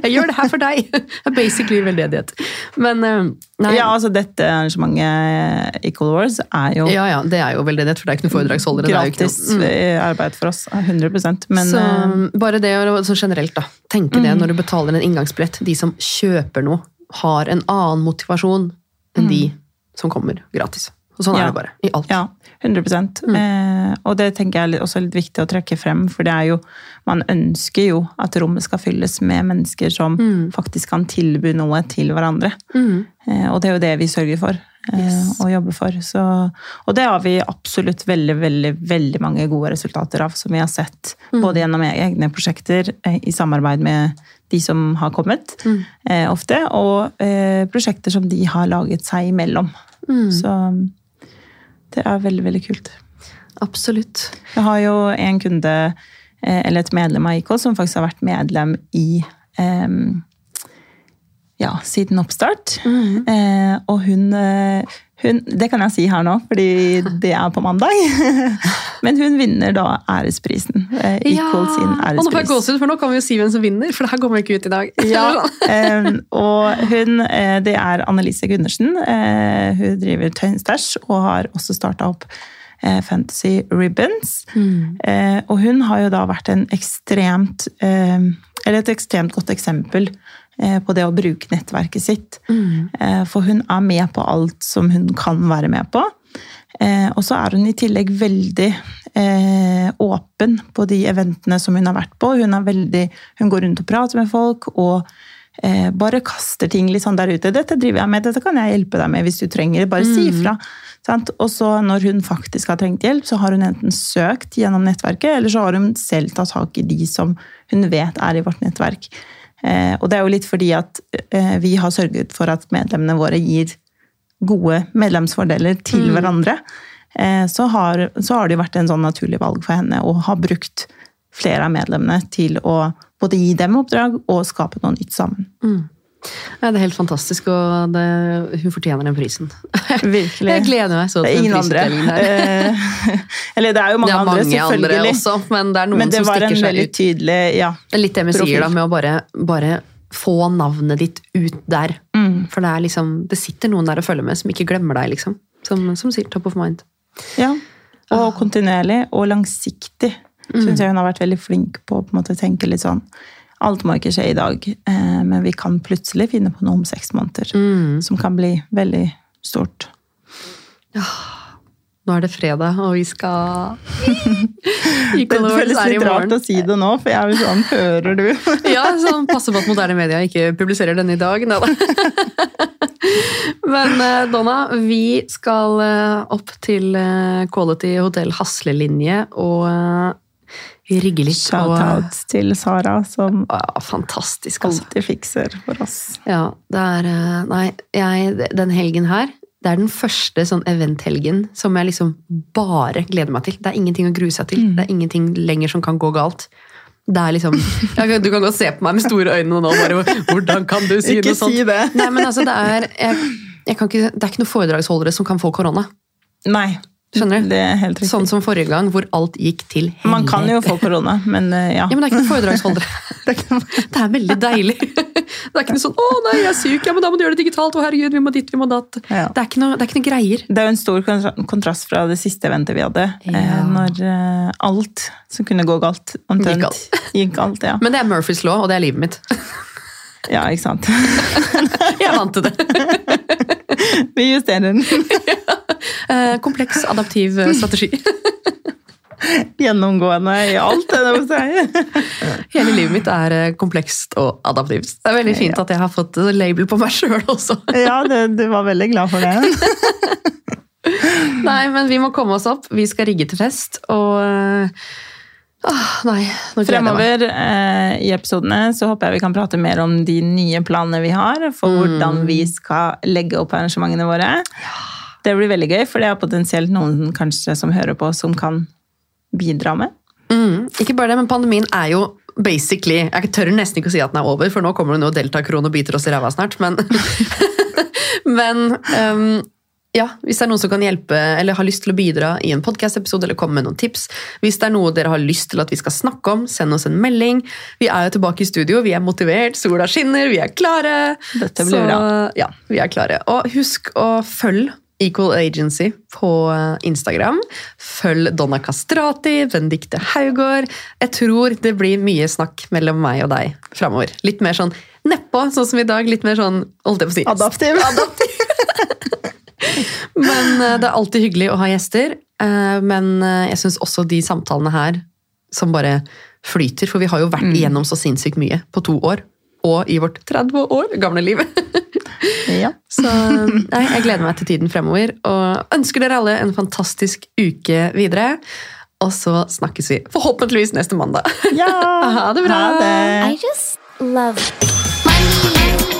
Jeg gjør det her for deg! Det er basically veldedighet. Men eh, nei. Ja, altså dette arrangementet Equal Wars er jo Ja, ja, det er jo veldedighet, for det er ikke noen foredragsholdere. er gratis noe- Mm. eh, arbeid for oss. 100 Men så eh, bare det så generelt, da. Tenke det når du betaler en inngangsbillett. De som kjøper noe, har en annen motivasjon enn de som kommer gratis. Og sånn Ja. er det bare. I alt. Ja, 100 Mm. eh, Og det tenker jeg er også litt viktig å trekke frem, for det er jo Man ønsker jo at rommet skal fylles med mennesker som Mm. faktisk kan tilby noe til hverandre. Eh, og det er jo det vi sørger for. eh, Yes. Og jobber for. Så, og det har vi absolutt veldig, veldig, veldig mange gode resultater av, som vi har sett. Mm. Både gjennom egne prosjekter, eh, i samarbeid med de som har kommet, Mm. eh, ofte, og eh, prosjekter som de har laget seg imellom. Mm. Så det er veldig, veldig kult. Absolutt. Jeg har jo en kunde, eh, eller et medlem av IK, som faktisk har vært medlem i, um, ja, siden oppstart. Eh, og hun, eh, hun Det kan jeg si her nå, fordi det er på mandag. Men hun vinner da æresprisen. Eh, Equal sin Og nå får jeg ærespris. gåsehud, for nå kan vi jo si hvem som vinner, for det her kommer ikke ut i dag. Ja, eh, og hun, eh, det er Annelise Gundersen. Eh, hun driver Tøyenstæsj og har også starta opp Fantasy Ribbons. Mm. og hun har jo da vært en ekstremt Eller et ekstremt godt eksempel på det å bruke nettverket sitt. Mm. for hun er med på alt som hun kan være med på. Eh, og så er hun i tillegg veldig eh, åpen på de eventene som hun har vært på. Hun, er veldig, hun går rundt og prater med folk og eh, bare kaster ting litt sånn der ute. 'Dette driver jeg med, dette kan jeg hjelpe deg med hvis du trenger det. Bare si ifra.' Sant? Og så når hun faktisk har trengt hjelp, så har hun enten søkt gjennom nettverket, eller så har hun selv tatt tak i de som hun vet er i vårt nettverk. Eh, og det er jo litt fordi at eh, vi har sørget for at medlemmene våre gir gode medlemsfordeler til hverandre, eh, så har, så har det vært en sånn naturlig valg for henne å ha brukt flere av medlemmene til å både gi dem oppdrag og skape noe nytt sammen. Ja, det er helt fantastisk, og det, hun fortjener den prisen. Virkelig. Jeg gleder meg så til den ingen andre. prisutdelingen her. Eh, Eller det er jo mange, er andre, mange andre selvfølgelig. også, men det er noen det som stikker seg ut. tydelig ja. Det er litt det vi sier da, med å bare, bare få navnet ditt ut der. Mm. For det liksom, det sitter noen der og følger med som ikke glemmer deg, liksom. Som, som sier top of mind. Ja, og kontinuerlig og langsiktig. Synes jeg hun har vært veldig flink på å på måte tenke litt sånn Alt må ikke skje i dag, eh, men vi kan plutselig finne på noe om seks måneder som kan bli veldig stort. Nå er det fredag, og vi skal Det Equal Awards føles i litt rart å si det nå, for jeg er jo sånn Hører du? Ja, sånn passe på at moderne media ikke publiserer denne i dag. Neida. Men eh, Donna, vi skal eh, opp til Quality Hotell Haslelinje og eh, rigger litt. og- Shout-out til Sara, som Ja, fantastisk, altså. alltid fikser for oss. Ja, det er eh, Nei, jeg, den helgen her det er den første sånn eventhelgen som jeg liksom bare gleder meg til. Det er ingenting å grue seg til. Mm. Det er ingenting lenger som kan gå galt. Det er liksom, jeg, Du kan godt se på meg med store øyne nå. bare, Hvordan kan du si Ikke noe sånt? si det. Nei, men altså, det er, jeg, jeg kan ikke, det er ikke noen foredragsholdere som kan få korona. Nei, Skjønner du? det er helt riktig. Sånn som forrige gang, hvor alt gikk til helvete. Man kan jo få korona, men eh, ja. Ja, men det er ikke noen foredragsholdere. Det er veldig deilig. Det er ikke noe sånn 'Å nei, jeg er syk, ja, men da må du gjøre det digitalt'. 'Å herregud, vi må dit, vi må datt'. Ja. Det, er noe, det er ikke noe greier. Det er jo en stor kontrast fra det siste eventet vi hadde. Ja. eh, Når eh, alt som kunne gå galt, omtrent Gikk galt. gikk galt. Ja. Men det er Murphys law, og det er livet mitt. ja, ikke sant. Jeg vant til det. Vi justerer den. Eh, Kompleks adaptiv strategi. Gjennomgående i alt. Det er det å si. Hele livet mitt er eh, komplekst og adaptivt. Det er veldig fint at jeg har fått eh, label på meg sjøl også. Ja, det, du var veldig glad for det. Nei, men vi må komme oss opp. Vi skal rigge til fest, og ah, Nei, nå gleder jeg meg. Fremover eh, i episodene så håper jeg vi kan prate mer om de nye planene vi har for hvordan vi skal legge opp arrangementene våre. Det blir veldig gøy, for det er potensielt noen kanskje som hører på som kan bidra med. Mm, ikke bare det, men pandemien er jo basically Jeg tør nesten ikke å si at den er over, for nå kommer det noe delta-kron og biter oss i ræva snart, men Men um, ja, hvis det er noen som kan hjelpe eller har lyst til å bidra i en podcast-episode eller komme med noen tips, hvis det er noe dere har lyst til at vi skal snakke om, send oss en melding. Vi er jo tilbake i studio, vi er motivert, sola skinner, vi er klare. Dette blir Så, bra. Ja, vi er klare. Og husk å følge Equal Agency på eh, Instagram. Følg Donna Castrati, Benedicte Haugård. Jeg tror det blir mye snakk mellom meg og deg framover. Litt mer sånn nedpå, sånn som i dag. Litt mer sånn holdt jeg på å si, Adaptiv. Men eh, det er alltid hyggelig å ha gjester. eh, Men jeg syns også de samtalene her som bare flyter, for vi har jo vært igjennom så sinnssykt mye på to år. Og i vårt 30 år gamle liv. Ja. Så nei, jeg gleder meg til tiden fremover. Og ønsker dere alle en fantastisk uke videre. Og så snakkes vi forhåpentligvis neste mandag. ja. Ha det bra. Ha det. I just love money.